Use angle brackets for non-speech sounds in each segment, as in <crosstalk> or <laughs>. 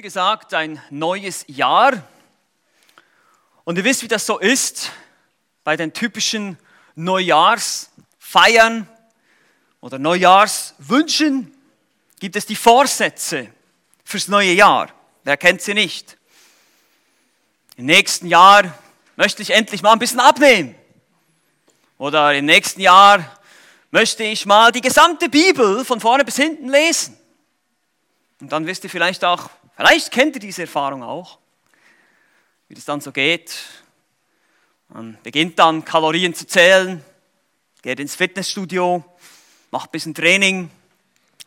Wie gesagt, ein neues Jahr. Und ihr wisst, wie das so ist bei den typischen Neujahrsfeiern oder Neujahrswünschen. Gibt es die Vorsätze fürs neue Jahr? Wer kennt sie nicht? Im nächsten Jahr möchte ich endlich mal ein bisschen abnehmen. Oder im nächsten Jahr möchte ich mal die gesamte Bibel von vorne bis hinten lesen. Und dann wisst ihr vielleicht auch, vielleicht kennt ihr diese Erfahrung auch, wie das dann so geht. Man beginnt dann Kalorien zu zählen, geht ins Fitnessstudio, macht ein bisschen Training.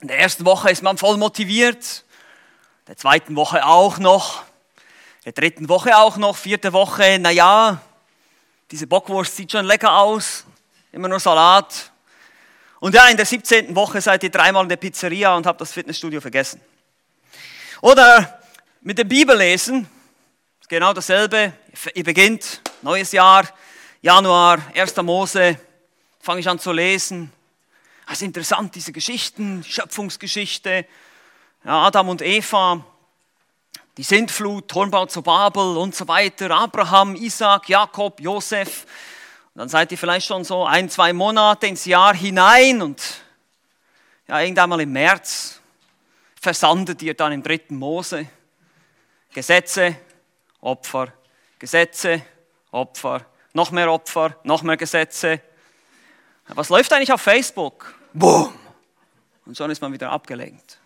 In der ersten Woche ist man voll motiviert, der zweiten Woche auch noch, der dritten Woche auch noch, vierte Woche, naja, diese Bockwurst sieht schon lecker aus, immer nur Salat. Und ja, in der 17. Woche seid ihr dreimal in der Pizzeria und habt das Fitnessstudio vergessen. Oder mit dem Bibellesen, genau dasselbe. Ihr beginnt, neues Jahr, Januar, 1. Mose, fange ich an zu lesen. Das ist interessant, diese Geschichten, Schöpfungsgeschichte, Adam und Eva, die Sintflut, Turmbau zu Babel und so weiter, Abraham, Isaac, Jakob, Josef. Und dann seid ihr vielleicht schon so ein, zwei Monate ins Jahr hinein und ja, irgendwann mal im März versandet ihr dann im dritten Mose. Gesetze, Opfer, Gesetze, Opfer, noch mehr Opfer, noch mehr Gesetze. Was läuft eigentlich auf Facebook? Boom! Und schon ist man wieder abgelenkt.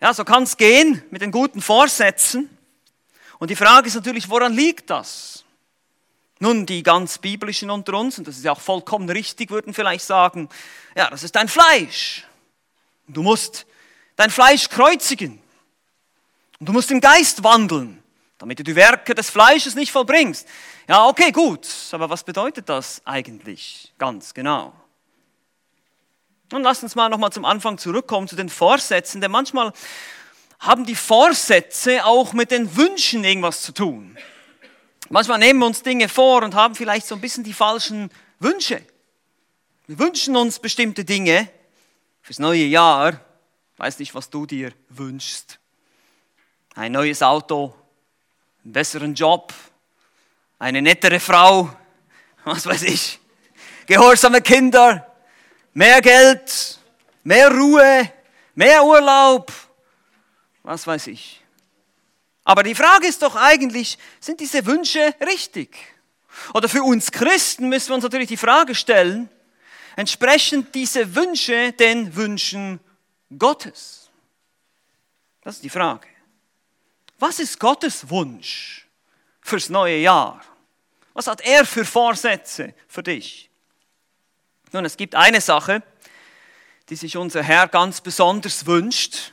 Ja, so kann es gehen mit den guten Vorsätzen. Und die Frage ist natürlich, woran liegt das? Nun, die ganz biblischen unter uns, und das ist ja auch vollkommen richtig, würden vielleicht sagen, ja, das ist dein Fleisch. Du musst dein Fleisch kreuzigen. Und du musst im Geist wandeln, damit du die Werke des Fleisches nicht vollbringst. Ja, okay, gut. Aber was bedeutet das eigentlich ganz genau? Nun lasst uns mal nochmal zum Anfang zurückkommen zu den Vorsätzen, denn manchmal haben die Vorsätze auch mit den Wünschen irgendwas zu tun. Manchmal nehmen wir uns Dinge vor und haben vielleicht so ein bisschen die falschen Wünsche. Wir wünschen uns bestimmte Dinge fürs neue Jahr Weiß nicht, was du dir wünschst. Ein neues Auto, einen besseren Job, eine nettere Frau, was weiß ich, gehorsame Kinder, mehr Geld, mehr Ruhe, mehr Urlaub, was weiß ich. Aber die Frage ist doch eigentlich, sind diese Wünsche richtig? Oder für uns Christen müssen wir uns natürlich die Frage stellen, entsprechen diese Wünsche den Wünschen Gottes? Das ist die Frage. Was ist Gottes Wunsch fürs neue Jahr? Was hat er für Vorsätze für dich? Nun, es gibt eine Sache, die sich unser Herr ganz besonders wünscht.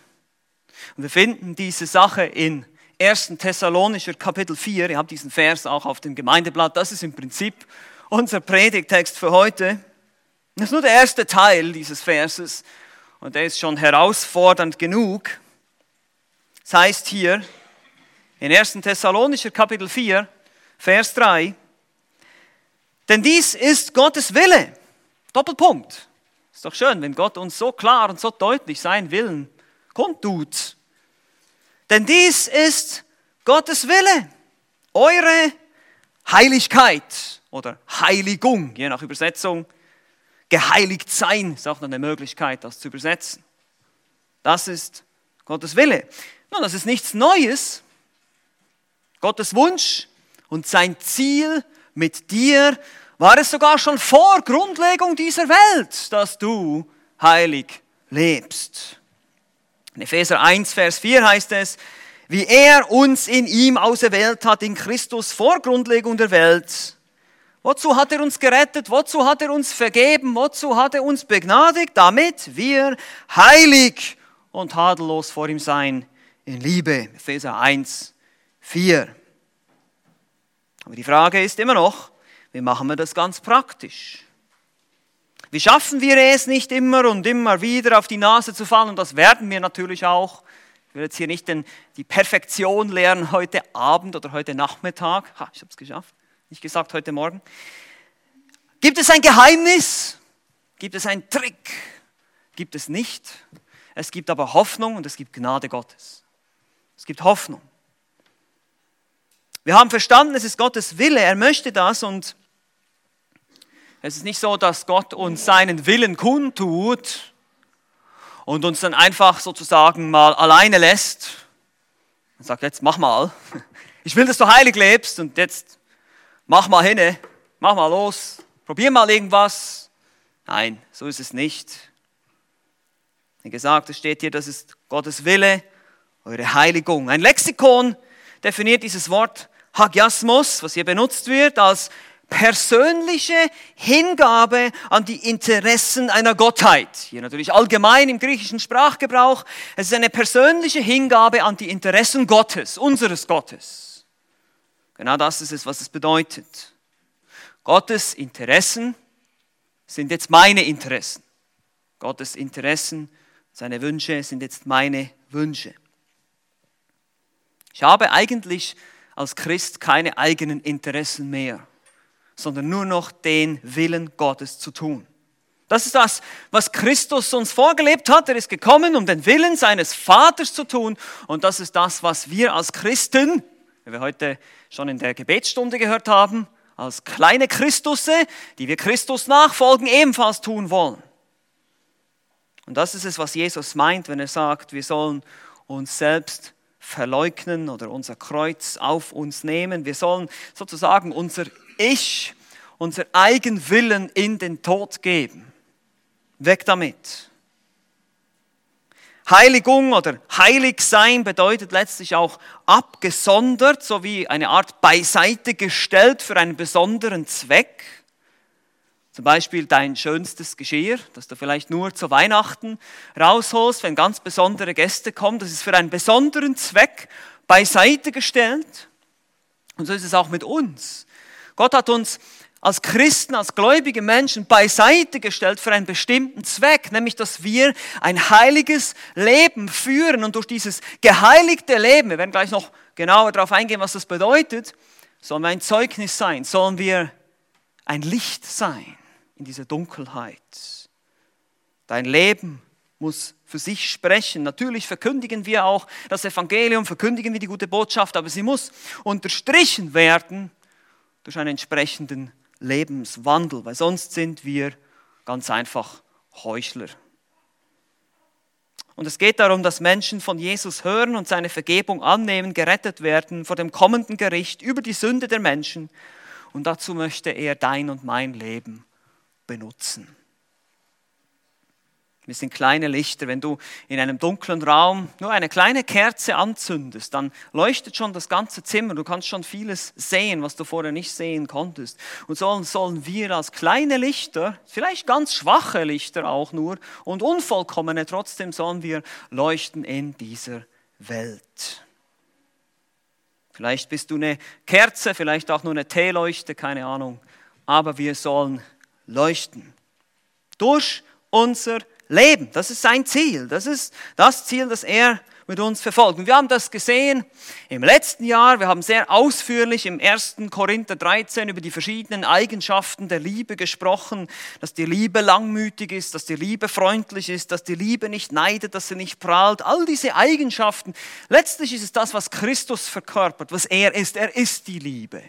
Und wir finden diese Sache in 1. Thessalonischer Kapitel 4. Ihr habt diesen Vers auch auf dem Gemeindeblatt. Das ist im Prinzip unser Predigtext für heute. Das ist nur der erste Teil dieses Verses. Und der ist schon herausfordernd genug. Das heißt hier in 1. Thessalonischer Kapitel 4, Vers 3, denn dies ist Gottes Wille. Doppelpunkt. Ist doch schön, wenn Gott uns so klar und so deutlich seinen Willen kundtut. Denn dies ist Gottes Wille. Eure Heiligkeit oder Heiligung, je nach Übersetzung, geheiligt sein, ist auch noch eine Möglichkeit, das zu übersetzen. Das ist Gottes Wille. Nun, das ist nichts Neues. Gottes Wunsch und sein Ziel mit dir war es sogar schon vor Grundlegung dieser Welt, dass du heilig lebst. In Epheser 1, Vers 4 heißt es, wie er uns in ihm auserwählt hat, in Christus vor Grundlegung der Welt, Wozu hat er uns gerettet? Wozu hat er uns vergeben? Wozu hat er uns begnadigt? Damit wir heilig und tadellos vor ihm sein in Liebe. Epheser 1, 4. Aber die Frage ist immer noch, wie machen wir das ganz praktisch? Wie schaffen wir es nicht immer und immer wieder auf die Nase zu fallen? Und das werden wir natürlich auch. Ich will jetzt hier nicht den, die Perfektion lernen heute Abend oder heute Nachmittag. Ha, ich habe es geschafft nicht gesagt heute Morgen. Gibt es ein Geheimnis? Gibt es einen Trick? Gibt es nicht. Es gibt aber Hoffnung und es gibt Gnade Gottes. Es gibt Hoffnung. Wir haben verstanden, es ist Gottes Wille, er möchte das und es ist nicht so, dass Gott uns seinen Willen kundtut und uns dann einfach sozusagen mal alleine lässt und sagt, jetzt mach mal. Ich will, dass du heilig lebst und jetzt mach mal hin, mach mal los, probier mal irgendwas. Nein, so ist es nicht. Wie gesagt, es steht hier, das ist Gottes Wille, eure Heiligung. Ein Lexikon definiert dieses Wort Hagiasmos, was hier benutzt wird, als persönliche Hingabe an die Interessen einer Gottheit. Hier natürlich allgemein im griechischen Sprachgebrauch. Es ist eine persönliche Hingabe an die Interessen Gottes, unseres Gottes. Genau das ist es, was es bedeutet. Gottes Interessen sind jetzt meine Interessen. Gottes Interessen, seine Wünsche sind jetzt meine Wünsche. Ich habe eigentlich als Christ keine eigenen Interessen mehr, sondern nur noch den Willen Gottes zu tun. Das ist das, was Christus uns vorgelebt hat. Er ist gekommen, um den Willen seines Vaters zu tun. Und das ist das, was wir als Christen, wie wir heute schon in der Gebetsstunde gehört haben, als kleine Christusse, die wir Christus nachfolgen, ebenfalls tun wollen. Und das ist es, was Jesus meint, wenn er sagt, wir sollen uns selbst verleugnen oder unser Kreuz auf uns nehmen. Wir sollen sozusagen unser Ich, unser Eigenwillen in den Tod geben. Weg damit. Heiligung oder heilig sein bedeutet letztlich auch abgesondert, sowie eine Art beiseite gestellt für einen besonderen Zweck. Zum Beispiel dein schönstes Geschirr, das du vielleicht nur zu Weihnachten rausholst, wenn ganz besondere Gäste kommen. Das ist für einen besonderen Zweck beiseite gestellt. Und so ist es auch mit uns. Gott hat uns als Christen, als gläubige Menschen beiseite gestellt für einen bestimmten Zweck, nämlich dass wir ein heiliges Leben führen und durch dieses geheiligte Leben, wir werden gleich noch genauer darauf eingehen, was das bedeutet, sollen wir ein Zeugnis sein, sollen wir ein Licht sein in dieser Dunkelheit. Dein Leben muss für sich sprechen. Natürlich verkündigen wir auch das Evangelium, verkündigen wir die gute Botschaft, aber sie muss unterstrichen werden durch einen entsprechenden Lebenswandel, weil sonst sind wir ganz einfach Heuchler. Und es geht darum, dass Menschen von Jesus hören und seine Vergebung annehmen, gerettet werden vor dem kommenden Gericht über die Sünde der Menschen. Und dazu möchte er dein und mein Leben benutzen. Wir sind kleine Lichter. Wenn du in einem dunklen Raum nur eine kleine Kerze anzündest, dann leuchtet schon das ganze Zimmer. Du kannst schon vieles sehen, was du vorher nicht sehen konntest. Und so sollen wir als kleine Lichter, vielleicht ganz schwache Lichter auch nur und unvollkommene, trotzdem sollen wir leuchten in dieser Welt. Vielleicht bist du eine Kerze, vielleicht auch nur eine Teeleuchte, keine Ahnung. Aber wir sollen leuchten. Durch unser Leben. Das ist sein Ziel. Das ist das Ziel, das er mit uns verfolgt. Und wir haben das gesehen im letzten Jahr. Wir haben sehr ausführlich im 1. Korinther 13 über die verschiedenen Eigenschaften der Liebe gesprochen, dass die Liebe langmütig ist, dass die Liebe freundlich ist, dass die Liebe nicht neidet, dass sie nicht prahlt. All diese Eigenschaften. Letztlich ist es das, was Christus verkörpert, was er ist. Er ist die Liebe.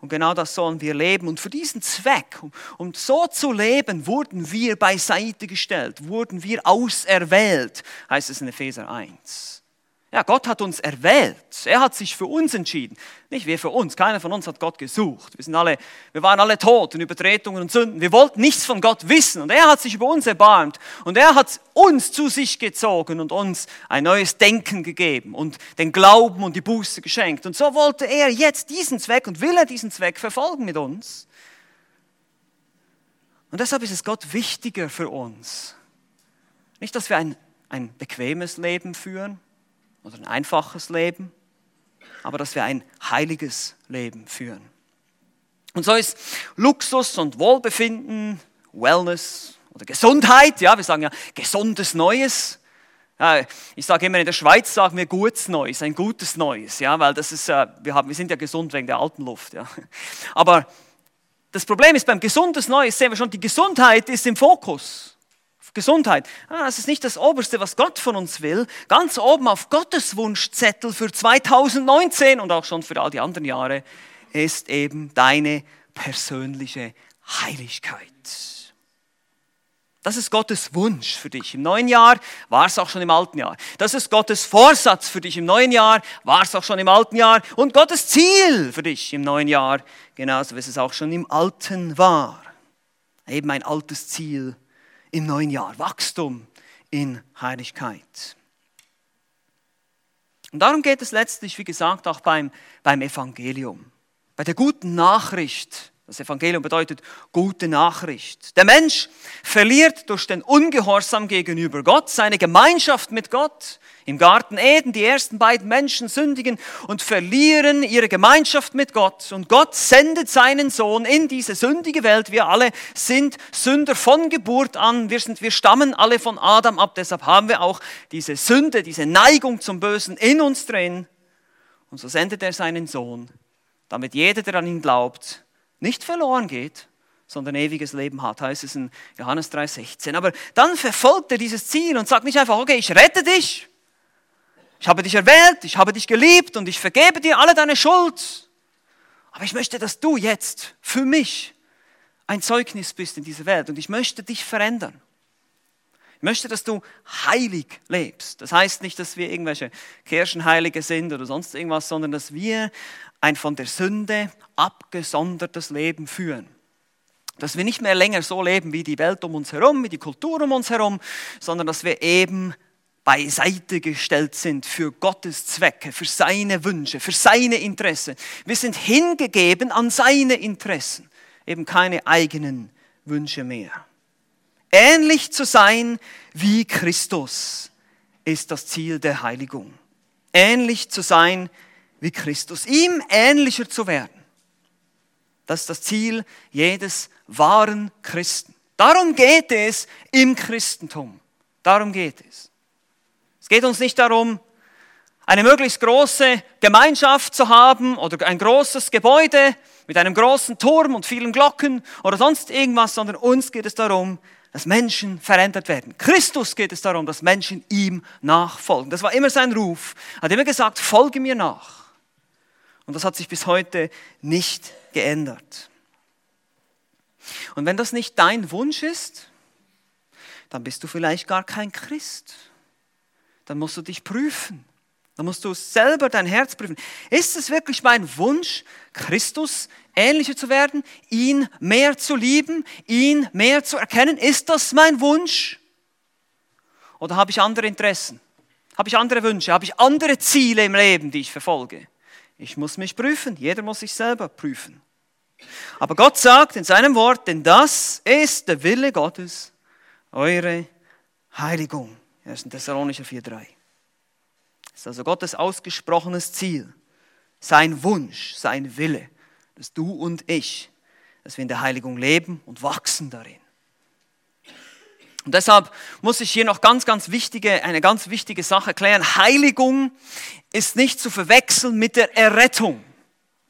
Und genau das sollen wir leben. Und für diesen Zweck, um so zu leben, wurden wir beiseite gestellt, wurden wir auserwählt, heißt es in Epheser 1. Ja, Gott hat uns erwählt. Er hat sich für uns entschieden. Nicht wir für uns. Keiner von uns hat Gott gesucht. Wir, sind alle, wir waren alle tot in Übertretungen und Sünden. Wir wollten nichts von Gott wissen. Und er hat sich über uns erbarmt. Und er hat uns zu sich gezogen und uns ein neues Denken gegeben und den Glauben und die Buße geschenkt. Und so wollte er jetzt diesen Zweck und will er diesen Zweck verfolgen mit uns. Und deshalb ist es Gott wichtiger für uns. Nicht, dass wir ein, ein bequemes Leben führen oder ein einfaches Leben, aber dass wir ein heiliges Leben führen. Und so ist Luxus und Wohlbefinden, Wellness oder Gesundheit, ja, wir sagen ja gesundes Neues. Ja, ich sage immer, in der Schweiz sagen wir gutes Neues, ein gutes Neues, ja, weil das ist, äh, wir, haben, wir sind ja gesund wegen der alten Luft. Ja. Aber das Problem ist, beim gesundes Neues sehen wir schon, die Gesundheit ist im Fokus Gesundheit. Ah, das ist nicht das Oberste, was Gott von uns will. Ganz oben auf Gottes Wunschzettel für 2019 und auch schon für all die anderen Jahre ist eben deine persönliche Heiligkeit. Das ist Gottes Wunsch für dich. Im neuen Jahr war es auch schon im alten Jahr. Das ist Gottes Vorsatz für dich im neuen Jahr, war es auch schon im alten Jahr. Und Gottes Ziel für dich im neuen Jahr, genauso wie es auch schon im alten war. Eben ein altes Ziel im neuen Jahr. Wachstum in Heiligkeit. Und darum geht es letztlich, wie gesagt, auch beim, beim Evangelium, bei der guten Nachricht das Evangelium bedeutet gute Nachricht. Der Mensch verliert durch den Ungehorsam gegenüber Gott seine Gemeinschaft mit Gott. Im Garten Eden, die ersten beiden Menschen sündigen und verlieren ihre Gemeinschaft mit Gott. Und Gott sendet seinen Sohn in diese sündige Welt. Wir alle sind Sünder von Geburt an. Wir, sind, wir stammen alle von Adam ab. Deshalb haben wir auch diese Sünde, diese Neigung zum Bösen in uns drin. Und so sendet er seinen Sohn, damit jeder, der an ihn glaubt, nicht verloren geht, sondern ewiges Leben hat, heißt es in Johannes 3,16. Aber dann verfolgt er dieses Ziel und sagt nicht einfach, okay, ich rette dich, ich habe dich erwählt, ich habe dich geliebt und ich vergebe dir alle deine Schuld. Aber ich möchte, dass du jetzt für mich ein Zeugnis bist in dieser Welt und ich möchte dich verändern. Ich möchte, dass du heilig lebst. Das heißt nicht, dass wir irgendwelche Kirchenheilige sind oder sonst irgendwas, sondern dass wir ein von der Sünde abgesondertes Leben führen. Dass wir nicht mehr länger so leben wie die Welt um uns herum, wie die Kultur um uns herum, sondern dass wir eben beiseite gestellt sind für Gottes Zwecke, für seine Wünsche, für seine Interessen. Wir sind hingegeben an seine Interessen, eben keine eigenen Wünsche mehr. Ähnlich zu sein wie Christus ist das Ziel der Heiligung. Ähnlich zu sein wie Christus, ihm ähnlicher zu werden. Das ist das Ziel jedes wahren Christen. Darum geht es im Christentum. Darum geht es. Es geht uns nicht darum, eine möglichst große Gemeinschaft zu haben oder ein großes Gebäude mit einem großen Turm und vielen Glocken oder sonst irgendwas, sondern uns geht es darum, dass Menschen verändert werden. Christus geht es darum, dass Menschen ihm nachfolgen. Das war immer sein Ruf. Er hat immer gesagt, folge mir nach. Und das hat sich bis heute nicht geändert. Und wenn das nicht dein Wunsch ist, dann bist du vielleicht gar kein Christ. Dann musst du dich prüfen. Dann musst du selber dein Herz prüfen. Ist es wirklich mein Wunsch, Christus ähnlicher zu werden, ihn mehr zu lieben, ihn mehr zu erkennen? Ist das mein Wunsch? Oder habe ich andere Interessen? Habe ich andere Wünsche? Habe ich andere Ziele im Leben, die ich verfolge? Ich muss mich prüfen. Jeder muss sich selber prüfen. Aber Gott sagt in seinem Wort, denn das ist der Wille Gottes, eure Heiligung. 1. Thessalonicher 4,3. Das ist also Gottes ausgesprochenes Ziel, sein Wunsch, sein Wille, dass du und ich, dass wir in der Heiligung leben und wachsen darin. Und deshalb muss ich hier noch ganz, ganz wichtige, eine ganz wichtige Sache klären. Heiligung ist nicht zu verwechseln mit der Errettung.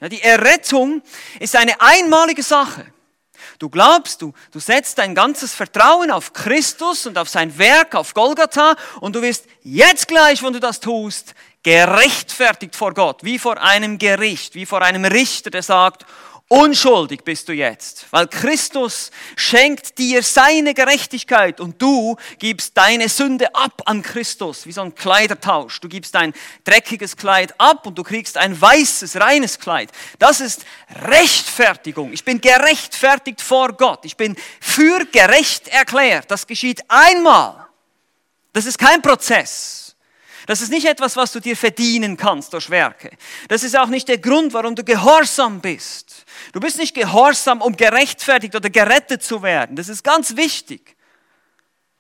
Ja, die Errettung ist eine einmalige Sache. Du glaubst, du, du setzt dein ganzes Vertrauen auf Christus und auf sein Werk, auf Golgatha und du wirst jetzt gleich, wenn du das tust, gerechtfertigt vor Gott, wie vor einem Gericht, wie vor einem Richter, der sagt, Unschuldig bist du jetzt, weil Christus schenkt dir seine Gerechtigkeit und du gibst deine Sünde ab an Christus, wie so ein Kleidertausch. Du gibst dein dreckiges Kleid ab und du kriegst ein weißes, reines Kleid. Das ist Rechtfertigung. Ich bin gerechtfertigt vor Gott. Ich bin für gerecht erklärt. Das geschieht einmal. Das ist kein Prozess. Das ist nicht etwas, was du dir verdienen kannst durch Werke. Das ist auch nicht der Grund, warum du gehorsam bist. Du bist nicht gehorsam, um gerechtfertigt oder gerettet zu werden. Das ist ganz wichtig.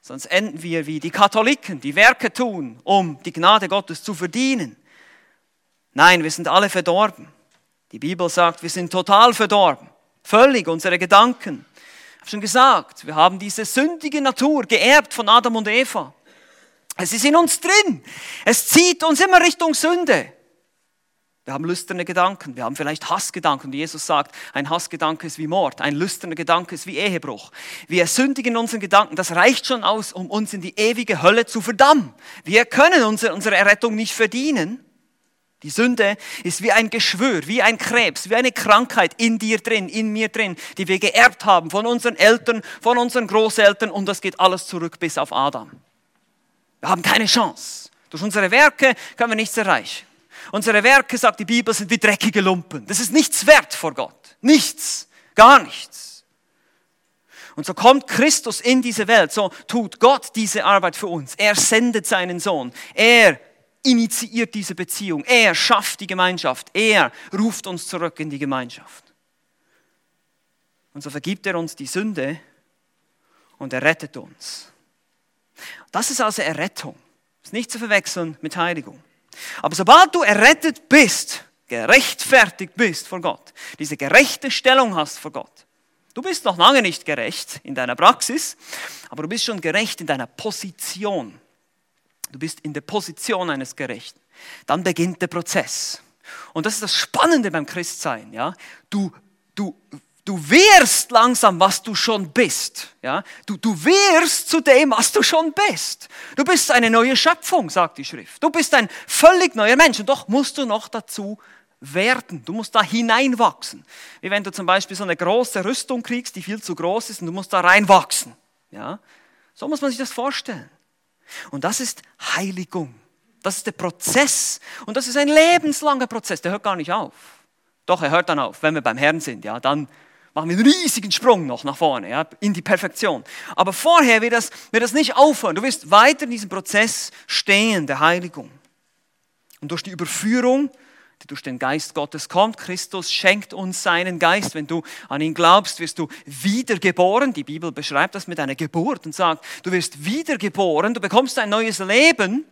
Sonst enden wir wie die Katholiken, die Werke tun, um die Gnade Gottes zu verdienen. Nein, wir sind alle verdorben. Die Bibel sagt, wir sind total verdorben. Völlig unsere Gedanken. Ich habe schon gesagt, wir haben diese sündige Natur geerbt von Adam und Eva. Es ist in uns drin. Es zieht uns immer Richtung Sünde. Wir haben lüsterne Gedanken, wir haben vielleicht Hassgedanken. Jesus sagt, ein Hassgedanke ist wie Mord, ein lüsterner Gedanke ist wie Ehebruch. Wir sündigen unseren Gedanken, das reicht schon aus, um uns in die ewige Hölle zu verdammen. Wir können unsere, unsere Errettung nicht verdienen. Die Sünde ist wie ein Geschwür, wie ein Krebs, wie eine Krankheit in dir drin, in mir drin, die wir geerbt haben von unseren Eltern, von unseren Großeltern und das geht alles zurück bis auf Adam. Wir haben keine Chance. Durch unsere Werke können wir nichts erreichen. Unsere Werke, sagt die Bibel, sind wie dreckige Lumpen. Das ist nichts wert vor Gott. Nichts. Gar nichts. Und so kommt Christus in diese Welt, so tut Gott diese Arbeit für uns. Er sendet seinen Sohn. Er initiiert diese Beziehung. Er schafft die Gemeinschaft. Er ruft uns zurück in die Gemeinschaft. Und so vergibt er uns die Sünde und er rettet uns. Das ist also Errettung. Ist nicht zu verwechseln mit Heiligung. Aber sobald du errettet bist, gerechtfertigt bist vor Gott, diese gerechte Stellung hast vor Gott, du bist noch lange nicht gerecht in deiner Praxis, aber du bist schon gerecht in deiner Position. Du bist in der Position eines Gerechten. Dann beginnt der Prozess. Und das ist das Spannende beim Christsein. Ja? Du, du Du wirst langsam, was du schon bist. Ja? Du, du wirst zu dem, was du schon bist. Du bist eine neue Schöpfung, sagt die Schrift. Du bist ein völlig neuer Mensch. Und doch musst du noch dazu werden. Du musst da hineinwachsen. Wie wenn du zum Beispiel so eine große Rüstung kriegst, die viel zu groß ist und du musst da reinwachsen. Ja? So muss man sich das vorstellen. Und das ist Heiligung. Das ist der Prozess. Und das ist ein lebenslanger Prozess. Der hört gar nicht auf. Doch, er hört dann auf, wenn wir beim Herrn sind. Ja, dann machen wir einen riesigen Sprung noch nach vorne, ja, in die Perfektion. Aber vorher wird das, wird das nicht aufhören. Du wirst weiter in diesem Prozess stehen, der Heiligung. Und durch die Überführung, die durch den Geist Gottes kommt, Christus schenkt uns seinen Geist. Wenn du an ihn glaubst, wirst du wiedergeboren. Die Bibel beschreibt das mit einer Geburt und sagt, du wirst wiedergeboren, du bekommst ein neues Leben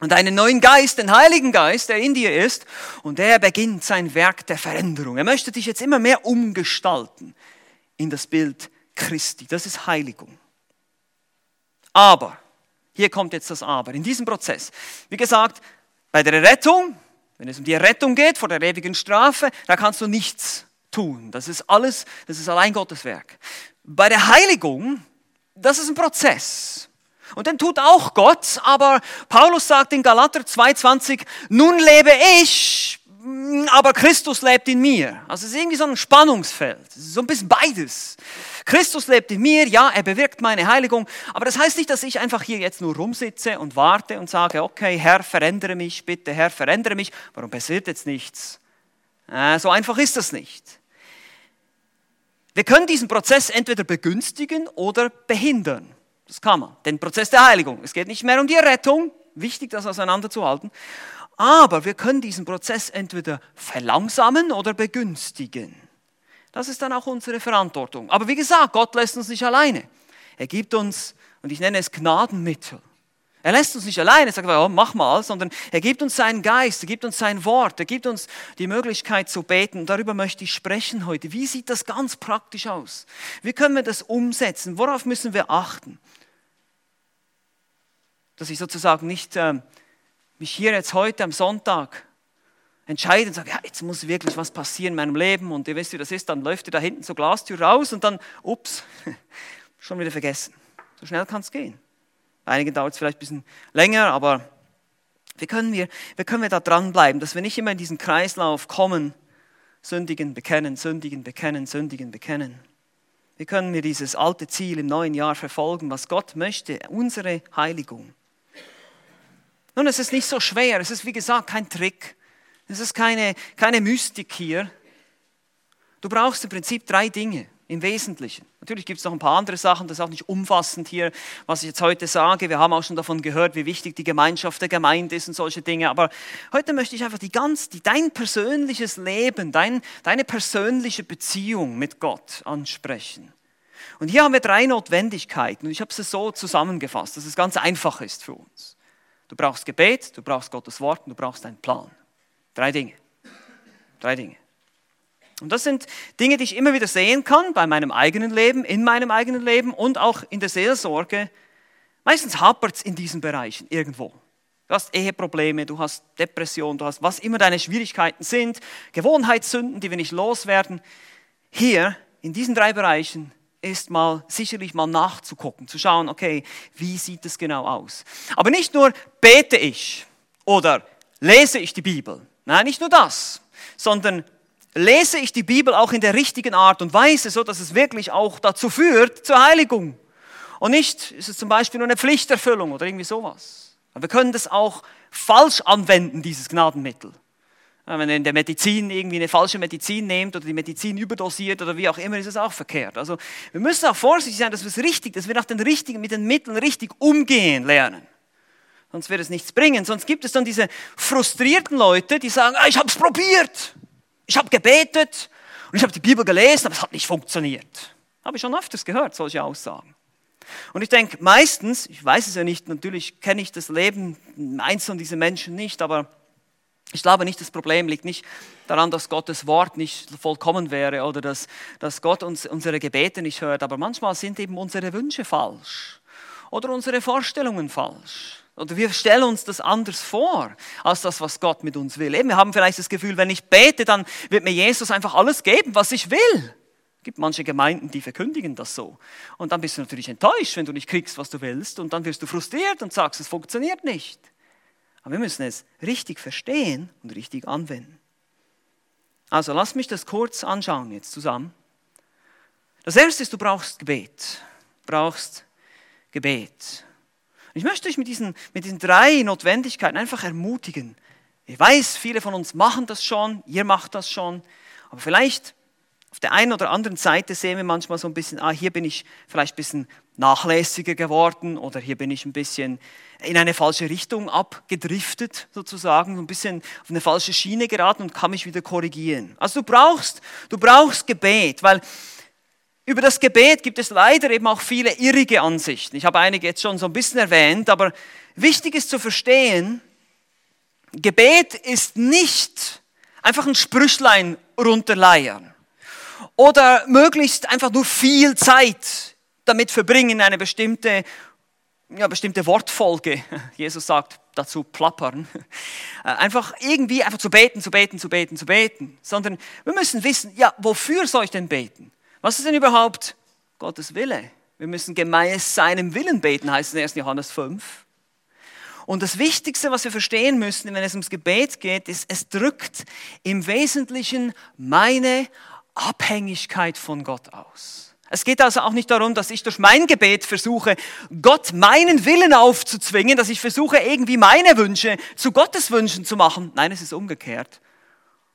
und einen neuen Geist, den Heiligen Geist, der in dir ist, und der beginnt sein Werk der Veränderung. Er möchte dich jetzt immer mehr umgestalten in das Bild Christi. Das ist Heiligung. Aber, hier kommt jetzt das Aber, in diesem Prozess. Wie gesagt, bei der Rettung, wenn es um die Rettung geht vor der ewigen Strafe, da kannst du nichts tun. Das ist alles, das ist allein Gottes Werk. Bei der Heiligung, das ist ein Prozess. Und den tut auch Gott, aber Paulus sagt in Galater 2,20, nun lebe ich, aber Christus lebt in mir. Also es ist irgendwie so ein Spannungsfeld, so ein bisschen beides. Christus lebt in mir, ja, er bewirkt meine Heiligung, aber das heißt nicht, dass ich einfach hier jetzt nur rumsitze und warte und sage, okay, Herr, verändere mich, bitte, Herr, verändere mich. Warum passiert jetzt nichts? Äh, so einfach ist das nicht. Wir können diesen Prozess entweder begünstigen oder behindern. Das kann man. Den Prozess der Heiligung. Es geht nicht mehr um die Rettung. Wichtig, das auseinanderzuhalten. Aber wir können diesen Prozess entweder verlangsamen oder begünstigen. Das ist dann auch unsere Verantwortung. Aber wie gesagt, Gott lässt uns nicht alleine. Er gibt uns, und ich nenne es Gnadenmittel. Er lässt uns nicht alleine, sagt, oh, mach mal, sondern er gibt uns seinen Geist, er gibt uns sein Wort, er gibt uns die Möglichkeit zu beten. Und darüber möchte ich sprechen heute. Wie sieht das ganz praktisch aus? Wie können wir das umsetzen? Worauf müssen wir achten? Dass ich sozusagen nicht äh, mich hier jetzt heute am Sonntag entscheide und sage, ja, jetzt muss wirklich was passieren in meinem Leben und ihr wisst, wie das ist, dann läuft ihr da hinten zur Glastür raus und dann, ups, <laughs> schon wieder vergessen. So schnell kann es gehen. Bei einigen dauert es vielleicht ein bisschen länger, aber wie können wir, wie können wir da dranbleiben, dass wir nicht immer in diesen Kreislauf kommen, sündigen, bekennen, sündigen, bekennen, sündigen, bekennen. Wie können wir dieses alte Ziel im neuen Jahr verfolgen, was Gott möchte, unsere Heiligung. Nun, es ist nicht so schwer. Es ist, wie gesagt, kein Trick. Es ist keine, keine Mystik hier. Du brauchst im Prinzip drei Dinge im Wesentlichen. Natürlich gibt es noch ein paar andere Sachen, das ist auch nicht umfassend hier, was ich jetzt heute sage. Wir haben auch schon davon gehört, wie wichtig die Gemeinschaft der Gemeinde ist und solche Dinge. Aber heute möchte ich einfach die ganz, die, dein persönliches Leben, dein, deine persönliche Beziehung mit Gott ansprechen. Und hier haben wir drei Notwendigkeiten und ich habe es so zusammengefasst, dass es ganz einfach ist für uns. Du brauchst Gebet, du brauchst Gottes Wort und du brauchst einen Plan. Drei Dinge. Drei Dinge. Und das sind Dinge, die ich immer wieder sehen kann bei meinem eigenen Leben, in meinem eigenen Leben und auch in der Seelsorge. Meistens hapert es in diesen Bereichen irgendwo. Du hast Eheprobleme, du hast Depression, du hast was immer deine Schwierigkeiten sind, Gewohnheitssünden, die wir nicht loswerden. Hier, in diesen drei Bereichen, ist mal sicherlich mal nachzugucken, zu schauen, okay, wie sieht es genau aus. Aber nicht nur bete ich oder lese ich die Bibel. Nein, nicht nur das, sondern lese ich die Bibel auch in der richtigen Art und Weise, so dass es wirklich auch dazu führt, zur Heiligung. Und nicht ist es zum Beispiel nur eine Pflichterfüllung oder irgendwie sowas. Wir können das auch falsch anwenden, dieses Gnadenmittel. Wenn ihr in der Medizin irgendwie eine falsche Medizin nehmt oder die Medizin überdosiert oder wie auch immer, ist es auch verkehrt. Also wir müssen auch vorsichtig sein, dass wir es richtig, dass wir nach den richtigen, mit den Mitteln richtig umgehen lernen. Sonst wird es nichts bringen. Sonst gibt es dann diese frustrierten Leute, die sagen, ah, ich habe es probiert, ich habe gebetet und ich habe die Bibel gelesen, aber es hat nicht funktioniert. Habe ich schon öfters gehört, solche Aussagen. Und ich denke, meistens, ich weiß es ja nicht, natürlich kenne ich das Leben einzeln dieser Menschen nicht, aber ich glaube nicht, das Problem liegt nicht daran, dass Gottes Wort nicht vollkommen wäre oder dass, dass Gott uns unsere Gebete nicht hört, aber manchmal sind eben unsere Wünsche falsch oder unsere Vorstellungen falsch. Oder wir stellen uns das anders vor, als das, was Gott mit uns will. Eben, wir haben vielleicht das Gefühl, wenn ich bete, dann wird mir Jesus einfach alles geben, was ich will. Es gibt manche Gemeinden, die verkündigen das so. Und dann bist du natürlich enttäuscht, wenn du nicht kriegst, was du willst. Und dann wirst du frustriert und sagst, es funktioniert nicht. Aber wir müssen es richtig verstehen und richtig anwenden. Also lass mich das kurz anschauen jetzt zusammen. Das erste ist, du brauchst Gebet. Du brauchst Gebet. Ich möchte euch mit diesen, mit diesen drei Notwendigkeiten einfach ermutigen. Ich weiß, viele von uns machen das schon, ihr macht das schon, aber vielleicht auf der einen oder anderen Seite sehen wir manchmal so ein bisschen, ah, hier bin ich vielleicht ein bisschen nachlässiger geworden oder hier bin ich ein bisschen in eine falsche Richtung abgedriftet sozusagen, ein bisschen auf eine falsche Schiene geraten und kann mich wieder korrigieren. Also du brauchst, du brauchst Gebet, weil über das Gebet gibt es leider eben auch viele irrige Ansichten. Ich habe einige jetzt schon so ein bisschen erwähnt, aber wichtig ist zu verstehen, Gebet ist nicht einfach ein Sprüchlein runterleiern oder möglichst einfach nur viel Zeit damit verbringen, eine bestimmte, ja, bestimmte Wortfolge, <laughs> Jesus sagt dazu plappern, äh, einfach irgendwie einfach zu beten, zu beten, zu beten, zu beten, sondern wir müssen wissen, ja, wofür soll ich denn beten? Was ist denn überhaupt Gottes Wille? Wir müssen gemäß seinem Willen beten, heißt es in 1. Johannes 5. Und das Wichtigste, was wir verstehen müssen, wenn es ums Gebet geht, ist, es drückt im Wesentlichen meine Abhängigkeit von Gott aus. Es geht also auch nicht darum, dass ich durch mein Gebet versuche, Gott meinen Willen aufzuzwingen, dass ich versuche, irgendwie meine Wünsche zu Gottes Wünschen zu machen. Nein, es ist umgekehrt.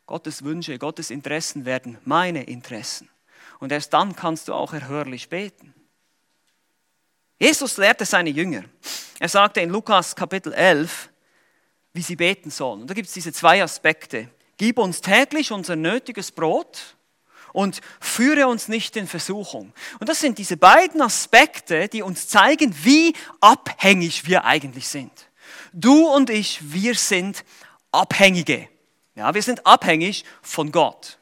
Gottes Wünsche, Gottes Interessen werden meine Interessen. Und erst dann kannst du auch erhörlich beten. Jesus lehrte seine Jünger. Er sagte in Lukas Kapitel 11, wie sie beten sollen. Und da gibt es diese zwei Aspekte. Gib uns täglich unser nötiges Brot und führe uns nicht in Versuchung. Und das sind diese beiden Aspekte, die uns zeigen, wie abhängig wir eigentlich sind. Du und ich, wir sind Abhängige. Ja, wir sind abhängig von Gott.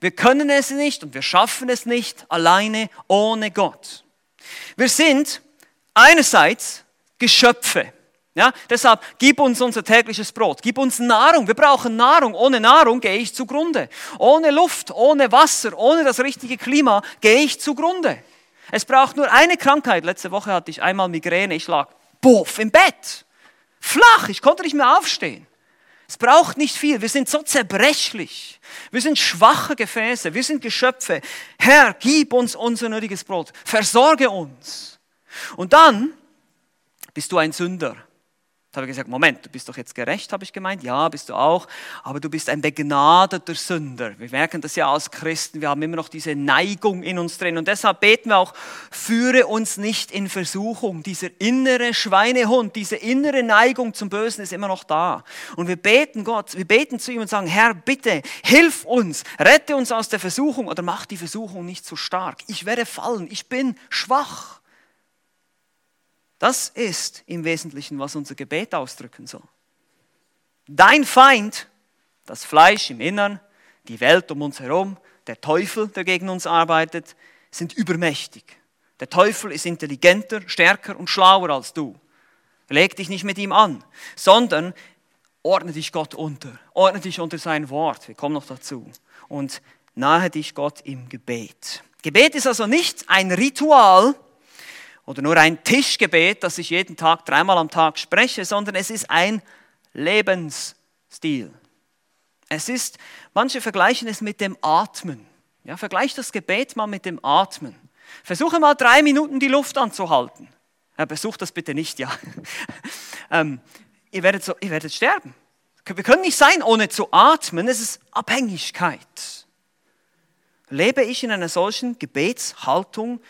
Wir können es nicht und wir schaffen es nicht alleine ohne Gott. Wir sind einerseits Geschöpfe. Ja, deshalb gib uns unser tägliches Brot, gib uns Nahrung. Wir brauchen Nahrung. Ohne Nahrung gehe ich zugrunde. Ohne Luft, ohne Wasser, ohne das richtige Klima gehe ich zugrunde. Es braucht nur eine Krankheit. Letzte Woche hatte ich einmal Migräne. Ich lag buff im Bett. Flach, ich konnte nicht mehr aufstehen. Es braucht nicht viel. Wir sind so zerbrechlich. Wir sind schwache Gefäße. Wir sind Geschöpfe. Herr, gib uns unser nötiges Brot. Versorge uns. Und dann bist du ein Sünder. Da habe ich gesagt, Moment, du bist doch jetzt gerecht, habe ich gemeint. Ja, bist du auch. Aber du bist ein begnadeter Sünder. Wir merken das ja als Christen. Wir haben immer noch diese Neigung in uns drin. Und deshalb beten wir auch, führe uns nicht in Versuchung. Dieser innere Schweinehund, diese innere Neigung zum Bösen ist immer noch da. Und wir beten Gott, wir beten zu ihm und sagen, Herr, bitte, hilf uns, rette uns aus der Versuchung oder mach die Versuchung nicht so stark. Ich werde fallen, ich bin schwach. Das ist im Wesentlichen, was unser Gebet ausdrücken soll. Dein Feind, das Fleisch im Innern, die Welt um uns herum, der Teufel, der gegen uns arbeitet, sind übermächtig. Der Teufel ist intelligenter, stärker und schlauer als du. Leg dich nicht mit ihm an, sondern ordne dich Gott unter. Ordne dich unter sein Wort. Wir kommen noch dazu. Und nahe dich Gott im Gebet. Gebet ist also nicht ein Ritual oder nur ein Tischgebet, das ich jeden Tag dreimal am Tag spreche, sondern es ist ein Lebensstil. Es ist, manche vergleichen es mit dem Atmen. Ja, vergleich das Gebet mal mit dem Atmen. Versuche mal drei Minuten die Luft anzuhalten. Ja, besuch das bitte nicht, ja. <laughs> ähm, ihr, werdet so, ihr werdet sterben. Wir können nicht sein, ohne zu atmen. Es ist Abhängigkeit. Lebe ich in einer solchen Gebetshaltung?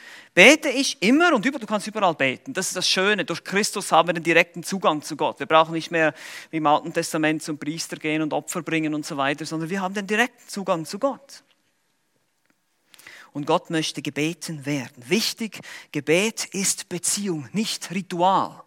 Bete ich immer und über, du kannst überall beten. Das ist das Schöne. Durch Christus haben wir den direkten Zugang zu Gott. Wir brauchen nicht mehr wie im Alten Testament zum Priester gehen und Opfer bringen und so weiter, sondern wir haben den direkten Zugang zu Gott. Und Gott möchte gebeten werden. Wichtig, Gebet ist Beziehung, nicht Ritual.